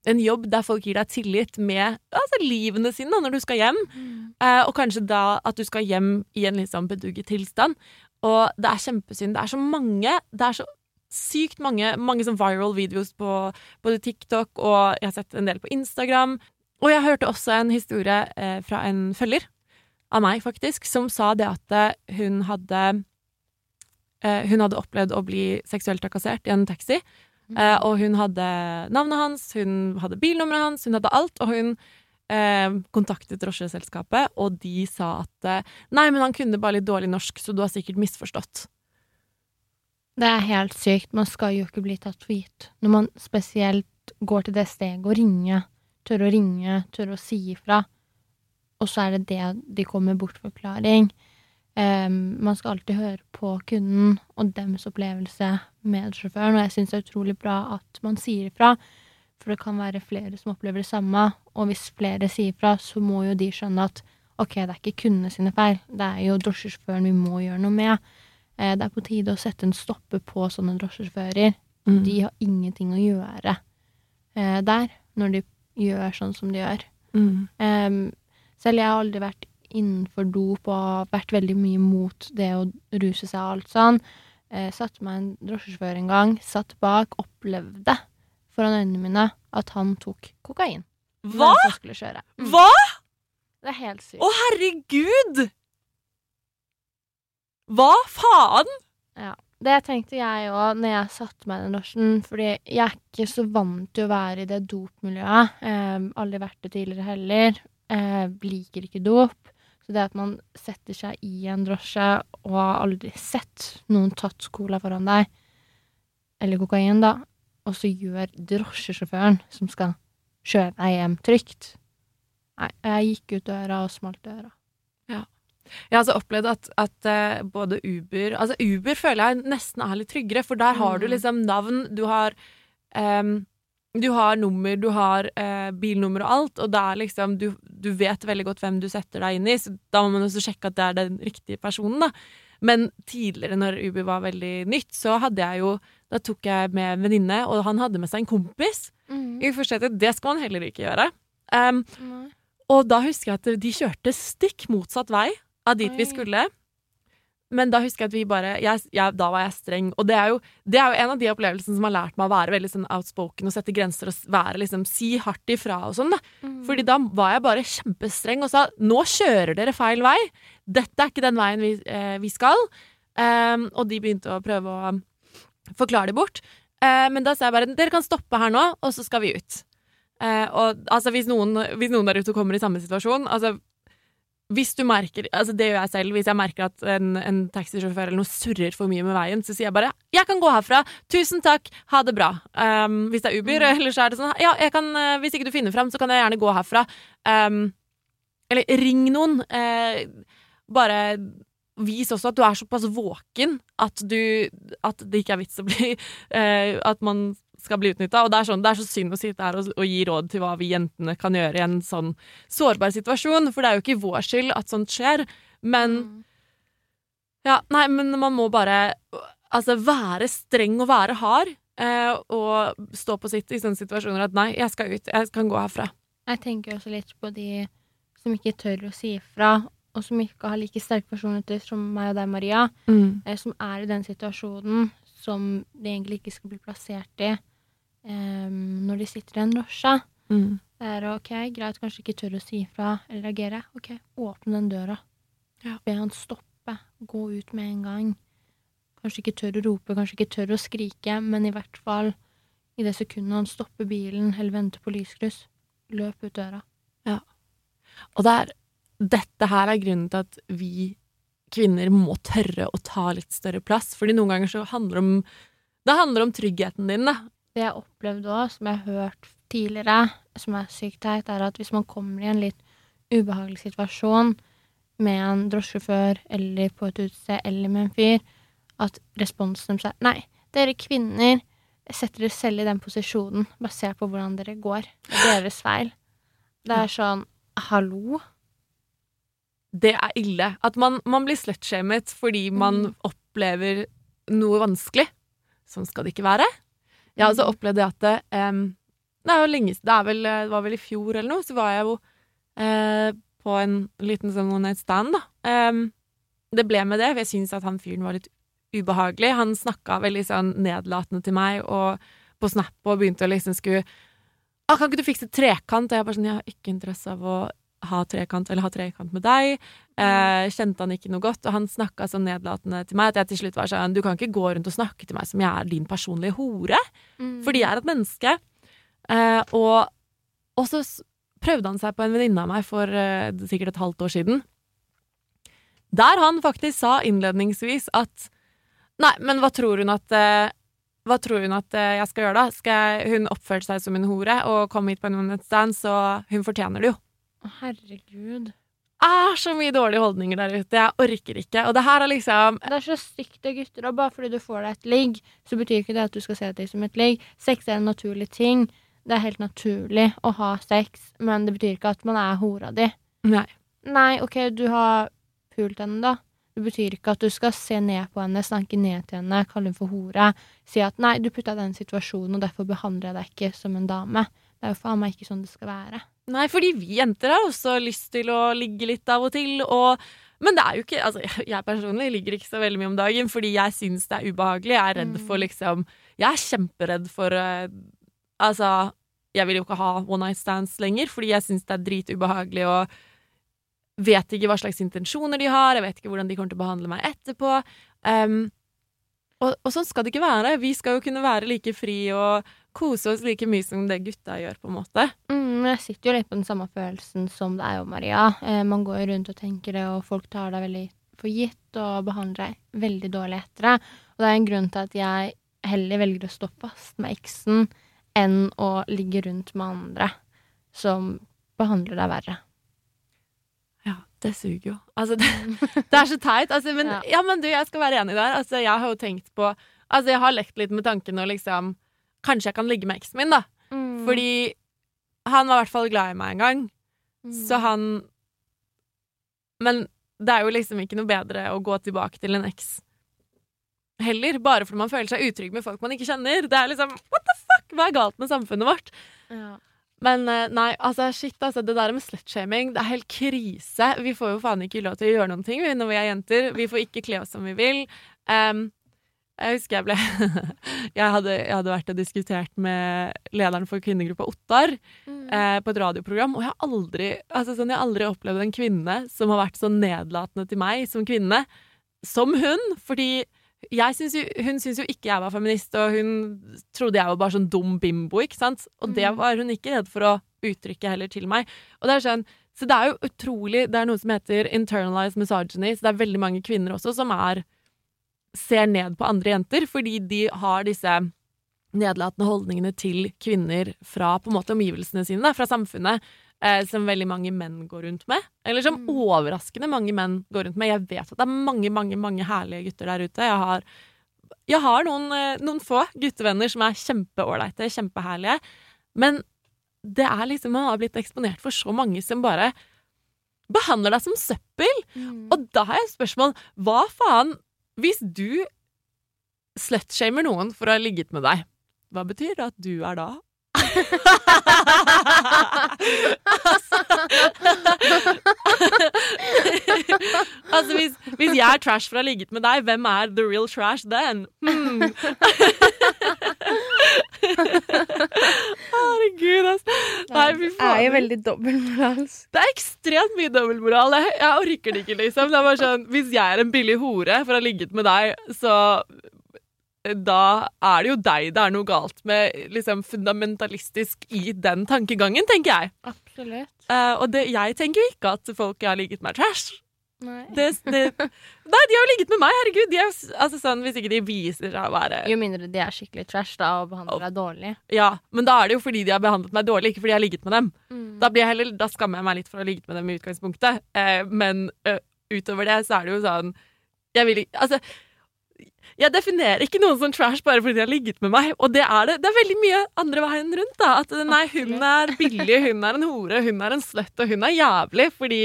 en jobb der folk gir deg tillit med altså, livene sine da, når du skal hjem. Eh, og kanskje da at du skal hjem i en litt sånn bedugget tilstand. Og det er kjempesynd. Det er så mange Det er så sykt mange, mange sånn viral videos på både TikTok og jeg har sett en del på Instagram. Og jeg hørte også en historie eh, fra en følger av meg, faktisk, som sa det at eh, hun hadde eh, Hun hadde opplevd å bli seksuelt trakassert i en taxi. Eh, og hun hadde navnet hans, hun hadde bilnummeret hans, hun hadde alt. Og hun eh, kontaktet drosjeselskapet, og de sa at eh, nei, men han kunne bare litt dårlig norsk, så du har sikkert misforstått. Det er helt sykt. Man skal jo ikke bli tatt for gitt. Når man spesielt går til det steget å ringe, tørre å ringe, tørre å si ifra, og så er det det de kommer med bortforklaring. Em, man skal alltid høre på kunden og deres opplevelse med sjåføren, og jeg syns det er utrolig bra at man sier ifra, for det kan være flere som opplever det samme, og hvis flere sier ifra, så må jo de skjønne at ok, det er ikke kundene sine feil, det er jo drosjesjåføren vi må gjøre noe med. Uh, Det er på tide å sette en stopper på sånne drosjesjåfører. Mm. De har ingenting å gjøre uh, der, når de gjør sånn som de gjør. Mm. Um, selv jeg har aldri vært innenfor dop og vært veldig mye mot det å ruse seg og alt sånn. Eh, satte meg en drosjesjåfør en gang, satt bak, opplevde foran øynene mine at han tok kokain. Hva?! Mm. Hva?! Det er helt sykt. Å, herregud! Hva faen?! Det tenkte jeg òg når jeg satte meg i den drosjen, fordi jeg er ikke så vant til å være i det dopmiljøet. Eh, aldri vært det tidligere heller. Eh, liker ikke dop. Så det at man setter seg i en drosje og har aldri sett noen tatt cola foran deg, eller kokain, da, og så gjør drosjesjåføren som skal kjøre deg hjem trygt Nei, jeg gikk ut døra og smalt døra. Ja. Jeg har altså opplevd at, at eh, både Uber Altså Uber føler jeg nesten er litt tryggere, for der har du Mm. liksom navn, du har em, Du har nummer, du har eh, bilnummer og alt, og da er liksom du, du vet veldig godt hvem du setter deg inn i, så da må man også sjekke at det er den riktige personen, da. Men tidligere, når Uber var veldig nytt, så hadde jeg jo Da tok jeg med en venninne, og han hadde med seg en kompis i forsetet. Det skal man heller ikke gjøre. Um, og da husker jeg at de kjørte stikk motsatt vei av dit vi skulle. Men da husker jeg at vi bare jeg, jeg, Da var jeg streng. Og det er, jo, det er jo en av de opplevelsene som har lært meg å være veldig sånn outspoken og sette grenser og være liksom, si hardt ifra og sånn. da. Mm. Fordi da var jeg bare kjempestreng og sa nå kjører dere feil vei. Dette er ikke den veien vi, eh, vi skal. Um, og de begynte å prøve å forklare det bort. Uh, men da sa jeg bare dere kan stoppe her nå, og så skal vi ut. Uh, og altså, hvis noen, hvis noen der ute kommer i samme situasjon altså, Hvis du merker altså Det gjør jeg selv. Hvis jeg merker at en, en taxisjåfør eller noe surrer for mye med veien, så sier jeg bare 'Jeg kan gå herfra. Tusen takk. Ha det bra'. Um, hvis det er Uber, eller så er det sånn 'Ja, jeg kan, eh, hvis ikke du finner fram, så kan jeg gjerne gå herfra'. Um, eller ring noen. Uh, bare vis også at du er såpass våken at du At det ikke er vits å bli uh, At man skal bli utnytta. Og det er, sånn, det er så synd å sitte her og, og gi råd til hva vi jentene kan gjøre i en sånn sårbar situasjon, for det er jo ikke vår skyld at sånt skjer. Men Mm. ja, nei, men man må bare altså, være streng og være hard. Eh, og stå på sitt i sånne situasjoner at nei, jeg skal ut, jeg kan gå herfra. Jeg tenker også litt på de som ikke tør å si ifra, og som ikke har like sterke personligheter som meg og deg, Maria, eh, som er i den situasjonen som de egentlig ikke skal bli plassert i eh, når de sitter i en drosje. Mm. Det er ok, greit, kanskje ikke tør å si ifra eller reagere. Ok, åpne den døra. Ja. Be han stoppe. Gå ut med en gang. Kanskje ikke tør å rope, kanskje ikke tør å skrike, men i hvert fall i det sekundet han stopper bilen eller venter på lyskryss, løp ut døra. Og det er, dette her er grunnen til at vi kvinner må tørre å ta litt større plass. Fordi noen ganger så handler det om Det handler om tryggheten din, da. Det jeg opplevde òg, som jeg har hørt tidligere, som er sykt teit, er at hvis man kommer i en litt ubehagelig situasjon med en drosjesjåfør eller på et utested eller med en fyr, at responsen deres er Nei, dere kvinner setter dere selv i den posisjonen basert på hvordan dere går. Det er deres feil. Det er sånn Hallo? Det er ille. At man, man blir slutshamet fordi man Mm. opplever noe vanskelig. Sånn skal det ikke være. Jeg og så opplevde jeg at det, um, det er jo lenge Det, vel, det var vel i fjor eller noe, så var jeg jo uh, på en liten sånn one night stand, da. Um, det ble med det, for jeg syns at han fyren var litt ubehagelig. Han snakka veldig sånn nedlatende til meg og på Snap og begynte å liksom skulle ah, 'Kan ikke du fikse trekant?' Og jeg bare sånn 'Jeg har ikke interesse av å ha trekant eller ha trekant med deg'. Eh, kjente han ikke noe godt, og han snakka så nedlatende til meg at jeg til slutt var sånn 'Du kan ikke gå rundt og snakke til meg som jeg er din personlige hore', fordi jeg er et menneske. Eh, og, og så prøvde han seg på en venninne av meg for eh, sikkert et halvt år siden. Der han faktisk sa innledningsvis at Nei, men hva tror hun at eh, Hva tror hun at eh, jeg skal gjøre, da? Skal jeg, hun oppførte seg som en hore og kom hit på en one night stand, så hun fortjener det jo. Herregud. Ah, så mye dårlige holdninger der ute. Jeg orker ikke. Og det her er liksom Det er så stygt av gutter, og bare fordi du får deg et ligg, så betyr ikke det at du skal se deg som et ligg. Sex er en naturlig ting. Det er helt naturlig å ha sex, men det betyr ikke at man er hora di. Nei. Nei, OK, du har pult henne, da. Det betyr ikke at du skal se ned på henne, snakke ned til henne, kalle henne for hore. Si at 'nei, du putta deg i den situasjonen, og derfor behandler jeg deg ikke som en dame'. Det er jo faen meg ikke sånn det skal være. Nei, fordi vi jenter har også lyst til å ligge litt av og til, og Men det er jo ikke Altså, jeg personlig ligger ikke så veldig mye om dagen, fordi jeg syns det er ubehagelig. Jeg er redd Mm. for liksom Jeg er kjemperedd for uh, Altså, jeg vil jo ikke ha one night stands lenger, fordi jeg syns det er dritubehagelig og vet ikke hva slags intensjoner de har, jeg vet ikke hvordan de kommer til å behandle meg etterpå. Um, og, og sånn skal det ikke være. Vi skal jo kunne være like fri og kose oss like mye som det gutta gjør, på en måte. Mm, jeg sitter jo litt på den samme følelsen som det er jo, Maria. Eh, man går rundt og tenker det, og folk tar deg veldig for gitt og behandler deg veldig dårlig etter det. Og det er en grunn til at jeg heller velger å stå fast med eksen enn å ligge rundt med andre som behandler deg verre. Ja, det suger jo. Altså, det, det er så teit. Altså, men, Ja. ja. men du, jeg skal være enig der. Altså, jeg har jo tenkt på Altså, jeg har lekt litt med tanken å liksom Kanskje jeg kan ligge med eksen min, da. Mm. Fordi han var i hvert fall glad i meg en gang. Mm. Så han Men det er jo liksom ikke noe bedre å gå tilbake til en eks heller, bare fordi man føler seg utrygg med folk man ikke kjenner. Det er liksom What the fuck? Hva er galt med samfunnet vårt? ja. Men eh, nei, altså shit, altså. Det der med slutshaming, det er helt krise. Vi får jo faen ikke lov til å gjøre noen ting når vi er jenter. Vi får ikke kle oss som vi vil. Em, jeg husker jeg ble jeg, hadde, jeg hadde vært og diskutert med lederen for kvinnegruppa Ottar Mm. eh, på et radioprogram, og jeg har aldri altså sånn, jeg har aldri opplevd en kvinne som har vært så nedlatende til meg som kvinne, som hun. Fordi jeg syns jo, hun syntes jo ikke jeg var feminist, og hun trodde jeg var bare sånn dum bimbo, ikke sant? Og det Mm. var hun ikke redd for å uttrykke heller til meg. Og det er sånn, så det er jo utrolig Det er noe som heter internalized misogyny, så det er veldig mange kvinner også som er ser ned på andre jenter, fordi de har disse nedlatende holdningene til kvinner fra på en måte omgivelsene sine, da, fra samfunnet, eh, som veldig mange menn går rundt med. Eller som Mm. overraskende mange menn går rundt med. Jeg vet at det er mange, mange mange herlige gutter der ute. Jeg har, jeg har noen, eh, noen få guttevenner som er kjempeålreite, kjempeherlige. Men det er liksom, man har blitt eksponert for så mange som bare behandler deg som søppel. Mm. Og da har jeg et spørsmål. Hva faen Hvis du slutshamer noen for å ha ligget med deg, hva betyr det at du er da? altså, hvis, hvis jeg er trash for å ha ligget med deg, hvem er the real trash then? Hmm. Herregud, altså. Nei, fy Det er jo veldig dobbeltmoralsk. Det er ekstremt mye dobbeltmoral. Jeg, jeg orker det ikke, liksom. Det er bare sånn, Hvis jeg er en billig hore for å ha ligget med deg, så da er det jo deg det er noe galt med, liksom fundamentalistisk i den tankegangen, tenker jeg. Absolutt. Uh, og det, jeg tenker jo ikke at folk jeg har ligget med, er trash. Nei. Det, det, nei, de har jo ligget med meg, herregud. Er, altså, sånn, hvis ikke de viser seg å være Jo mindre de er skikkelig trash da og behandler deg dårlig. Ja, men da er det jo fordi de har behandlet meg dårlig, ikke fordi jeg har ligget med dem. Mm. Da, blir jeg heller, da skammer jeg meg litt for å ha ligget med dem i utgangspunktet. uh, men uh, utover det så er det jo sånn Jeg vil ikke Altså, jeg definerer ikke noen som trash bare fordi de har ligget med meg. Og det er det. Det er veldig mye andre veien rundt. da At nei, hun er billig, hun er en hore, hun er en slutt, og hun er jævlig fordi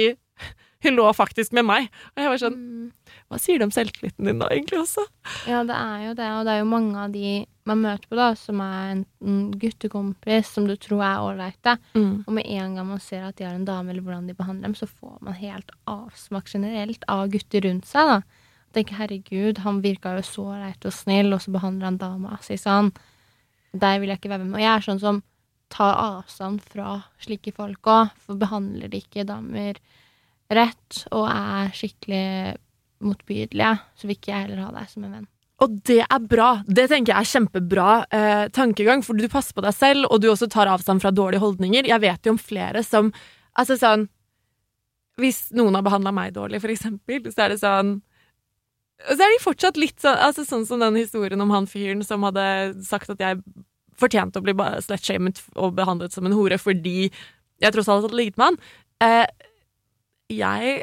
hun lå faktisk med meg. Og jeg var sånn Mm. Hva sier det om selvtilliten din da, egentlig også? Ja, det er jo det, og det er jo mange av de man møter på, da, som er enten guttekompis, som du tror er ålreite, og med en gang man ser at de har en dame, eller hvordan de behandler dem, så får man helt avsmak generelt av gutter rundt seg, da. Tenker herregud, han virka jo så ålreit og snill, og så behandler han dama si sånn. Der vil jeg ikke være med. Og jeg er sånn som tar avstand fra slike folk òg, for behandler de ikke damer rett og er skikkelig motbydelige, så vil ikke jeg heller ha deg som en venn. Og det er bra. Det tenker jeg er kjempebra eh, tankegang, for du passer på deg selv, og du også tar avstand fra dårlige holdninger. Jeg vet jo om flere som Altså sånn Hvis noen har behandla meg dårlig, for eksempel, så er det sånn Så er de fortsatt litt sånn Altså sånn som den historien om han fyren som hadde sagt at jeg fortjente å bli slutshamet og behandlet som en hore fordi jeg tross alt hadde ligget med han. Eh, jeg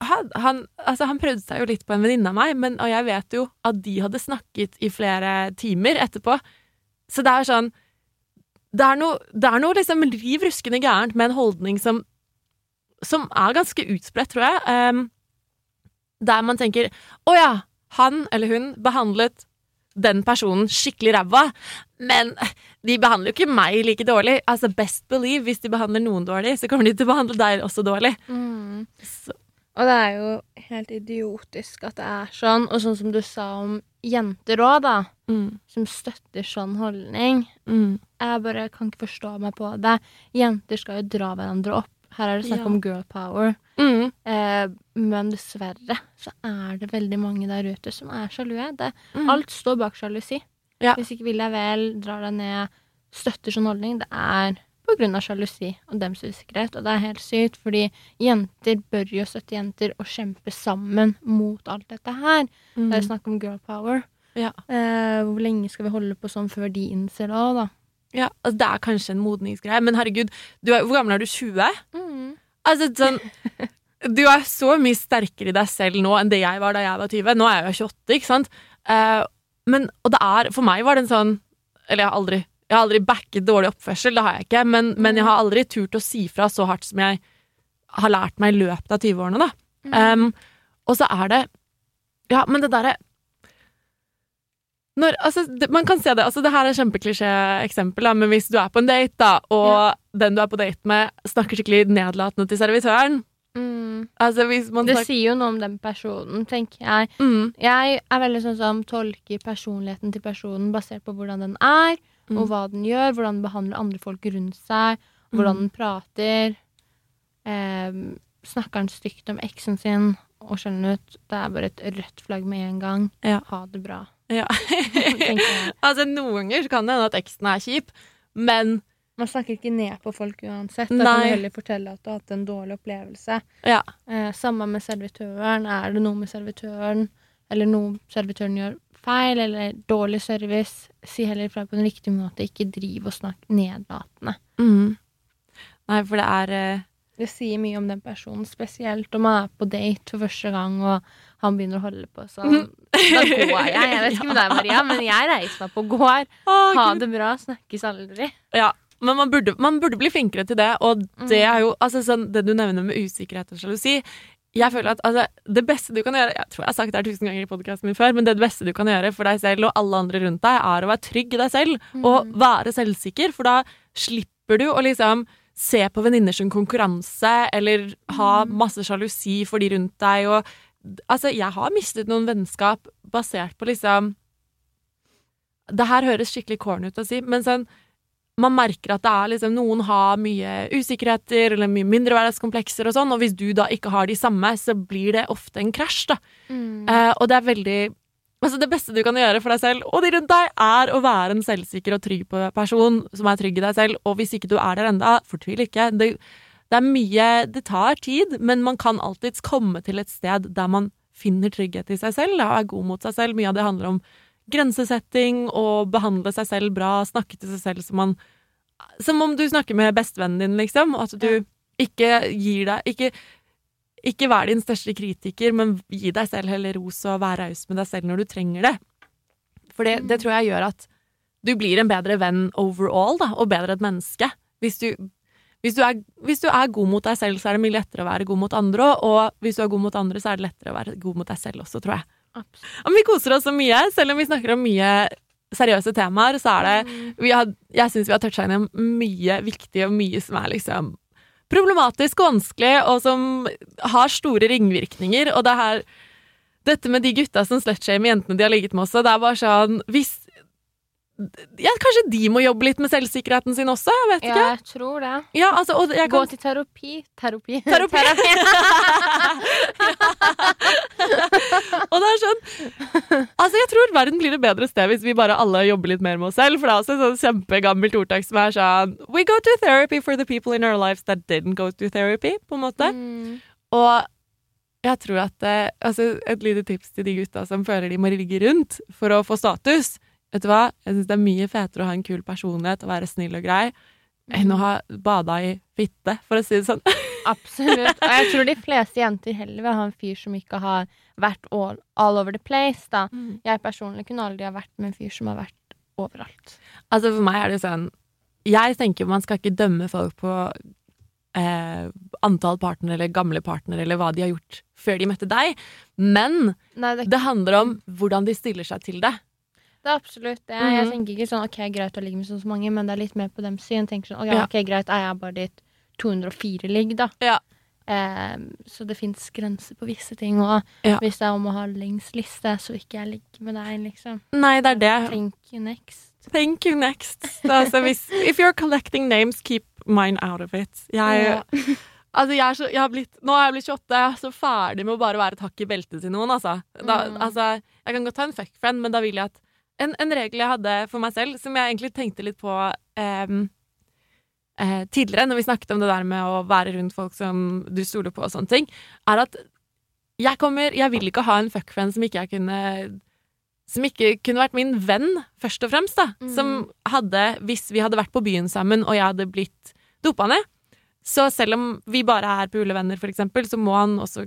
han, han, altså han prøvde seg jo litt på en venninne av meg, men, og jeg vet jo at de hadde snakket i flere timer etterpå. Så det er sånn Det er noe, det er noe liksom riv ruskende gærent med en holdning som, som er ganske utspredt, tror jeg. Ehm, der man tenker Å ja, han eller hun behandlet den personen skikkelig ræva, men de behandler jo ikke meg like dårlig. Altså Best believe, hvis de behandler noen dårlig, så kommer de til å behandle deg også dårlig. Så, Og det er jo helt idiotisk at det er sånn, og sånn som du sa om jenter òg, da, mm, som støtter sånn holdning. mm. Jeg bare kan ikke forstå meg på det. Jenter skal jo dra hverandre opp. Her er det snakk Ja. om girl power. Mm. Eh, men dessverre så er det veldig mange der ute som er sjalue. Mm. Alt står bak sjalusi. Ja. Hvis ikke vil jeg vel, drar deg ned, støtter sånn holdning. Det er på grunn av sjalusi og dems usikkerhet. Og det er helt sykt, fordi jenter bør jo støtte jenter og kjempe sammen mot alt dette her. Det er snakk om girl power. Mm. Ja. Eh, hvor lenge skal vi holde på sånn før de innser det òg, da? Ja, altså det er kanskje en modningsgreie, men herregud, du er, hvor gammel er du? 20? Mm. Altså sånn Du er så mye sterkere i deg selv nå enn det jeg var da jeg var 20. Nå er jeg jo 28, ikke sant? Uh, men, og det er For meg var det en sånn Eller jeg har aldri Jeg har aldri backet dårlig oppførsel, det har jeg ikke, men, men jeg har aldri turt å si fra så hardt som jeg har lært meg i løpet av 20-årene, da. Um, og så er det Ja, men det derre når, altså, det, man kan se det, altså det her er kjempeklisjé-eksempel, men hvis du er på en date, da, og den du er på date med, snakker skikkelig nedlatende til servitøren Mm. Altså hvis man Det sier jo noe om den personen, tenker jeg. mm, Jeg er veldig sånn som tolker personligheten til personen basert på hvordan den er, Mm. og hva den gjør, hvordan den behandler andre folk rundt seg, hvordan Mm. den prater. Eh, snakker han stygt om eksen sin og skjønner ut. Det er bare et rødt flagg med en gang. Ja. Ha det bra. Ja. altså Noen ganger kan det hende at eksen er kjip, men Man snakker ikke ned på folk uansett. Da Nei. kan du heller fortelle at du har hatt en dårlig opplevelse. ja. Eh, samme med servitøren. Er det noe med servitøren, eller noe servitøren gjør feil, eller dårlig service, si heller ifra på en riktig måte. Ikke driv og snakk nedlatende. Mm. Nei, for det er eh, Det sier mye om den personen, spesielt om man er på date for første gang, og han begynner å holde på sånn. Da går jeg. Jeg vet ikke med deg, Maria, men jeg reiser meg på og går. Ha det bra, snakkes aldri. Ja, men man burde, man burde bli flinkere til det, og det Mm. er jo altså, sånn, Det du nevner med usikkerhet og sjalusi Jeg føler at altså, det beste du kan gjøre Jeg tror jeg har sagt det her tusen ganger i podkasten min før, men det beste du kan gjøre for deg selv og alle andre rundt deg, er å være trygg i deg selv og være selvsikker, for da slipper du å liksom se på venninner som konkurranse eller ha masse sjalusi for de rundt deg og Altså, jeg har mistet noen vennskap basert på liksom Det her høres skikkelig corny ut å si, men sånn man merker at det er liksom Noen har mye usikkerheter eller mye mindreverdighetskomplekser og sånn, og hvis du da ikke har de samme, så blir det ofte en krasj, da. Mm. Uh, og det er veldig Altså Det beste du kan gjøre for deg selv og de rundt deg, er å være en selvsikker og trygg person som er trygg i deg selv. Og hvis ikke du er der enda, fortvil ikke. Det, det er mye Det tar tid, men man kan alltids komme til et sted der man finner trygghet i seg selv og er god mot seg selv. Mye av det handler om grensesetting og behandle seg selv bra, snakke til seg selv som man Som om du snakker med bestevennen din, liksom. At du ikke gir deg Ikke ikke vær din største kritiker, men gi deg selv heller ros og vær raus med deg selv når du trenger det. For det, det tror jeg gjør at du blir en bedre venn overall, da, og bedre et menneske. Hvis du, hvis, du er, hvis du er god mot deg selv, så er det mye lettere å være god mot andre, og hvis du er god mot andre, så er det lettere å være god mot deg selv også, tror jeg. Og vi koser oss så mye, selv om vi snakker om mye seriøse temaer, så er det vi har, Jeg syns vi har toucha innom mye viktig, og mye som er liksom problematisk og vanskelig, og som har store ringvirkninger. Og det her Dette med de gutta som slutshamer jentene de har ligget med også, det er bare sånn Hvis ja, Kanskje de må jobbe litt med selvsikkerheten sin også? Jeg vet Ja, ikke. jeg tror det. Ja, altså, jeg Gå til terapi. Terapi. Terapi. og det er sånn Altså, jeg tror verden blir et bedre sted hvis vi bare alle jobber litt mer med oss selv. For det er også et sånn kjempegammelt ordtak som er sånn We go to therapy for the people in our lives that didn't go to therapy, på en måte. Mm. Og jeg tror at eh, altså, Et lite tips til de gutta som føler de må ligge rundt for å få status. Vet du hva? Jeg syns det er mye fetere å ha en kul personlighet og være snill og grei enn å ha bada i fitte, for å si det sånn. Absolutt. Og jeg tror de fleste jenter heller vil ha en fyr som ikke har vært all, all over the place. da. Jeg personlig kunne aldri ha vært med en fyr som har vært overalt. Altså For meg er det sånn Jeg tenker man skal ikke dømme folk på eh, antall partnere eller gamle partnere eller hva de har gjort før de møtte deg, men Nei, det, det handler om hvordan de stiller seg til det. Det er absolutt det. Jeg Mhm. tenker ikke sånn OK, greit å ligge med så mange, men det er litt mer på dem syn. Tenker sånn, ok, Ja. ok, greit, er jeg bare ditt 204 ligg, da. Ja. Ehm, så det fins grenser på visse ting. Og Ja. hvis det er om å ha lengst liste, så ikke jeg ligger med deg, liksom. Nei, det er det. Thank you next. Thank you next. Altså, hvis, if you're collecting names, keep mine out of it. Jeg, Ja. altså, jeg er så, jeg har blitt, nå er jeg blitt 28, jeg er så ferdig med å bare være et hakk i beltet til noen. Altså. Da, Mm. altså, jeg kan godt ta en fuckfriend, men da vil jeg at en, en regel jeg hadde for meg selv, som jeg egentlig tenkte litt på em, eh, tidligere, når vi snakket om det der med å være rundt folk som du stoler på og sånne ting, er at jeg kommer Jeg vil ikke ha en fuck friend som ikke jeg kunne som ikke kunne vært min venn, først og fremst. da Mm. Som hadde, hvis vi hadde vært på byen sammen og jeg hadde blitt dopa ned Så selv om vi bare er pulevenner, for eksempel, så må han også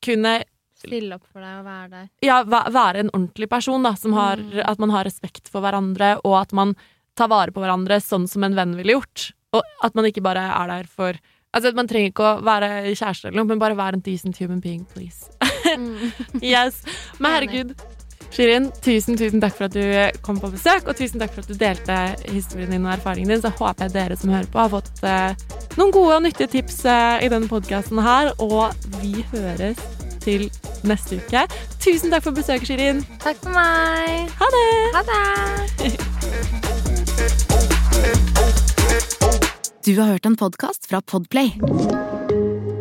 kunne Stille opp for deg og være der. ja, være en ordentlig person. da som har, Mm. At man har respekt for hverandre, og at man tar vare på hverandre sånn som en venn ville gjort. Og at man ikke bare er der for Altså, Man trenger ikke å være kjæreste eller noe, men bare være en decent human being, please. Mm. Yes. Men herregud, Shirin, tusen, tusen takk for at du kom på besøk, og tusen takk for at du delte historien din og erfaringen din. Så håper jeg dere som hører på, har fått eh, noen gode og nyttige tips eh, i denne podkasten her. Og vi høres til neste uke. Tusen takk for besøket, Shirin. Takk for meg. Ha det! Ha det. Du har hørt en podkast fra Podplay.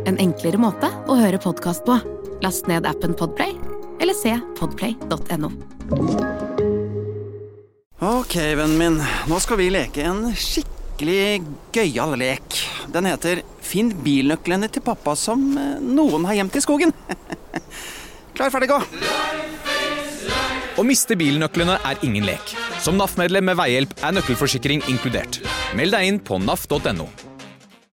En enklere måte å høre podkast på. Last ned appen Podplay, eller se podplay.no. Ok, vennen min. Nå skal vi leke en skikkelig gøyal lek. Den heter Finn bilnøklene til pappa som eh, noen har gjemt i skogen. Klar, ferdig, gå! Å miste bilnøklene er ingen lek. Som NAF-medlem med veihjelp er nøkkelforsikring inkludert. Meld deg inn på naf.no.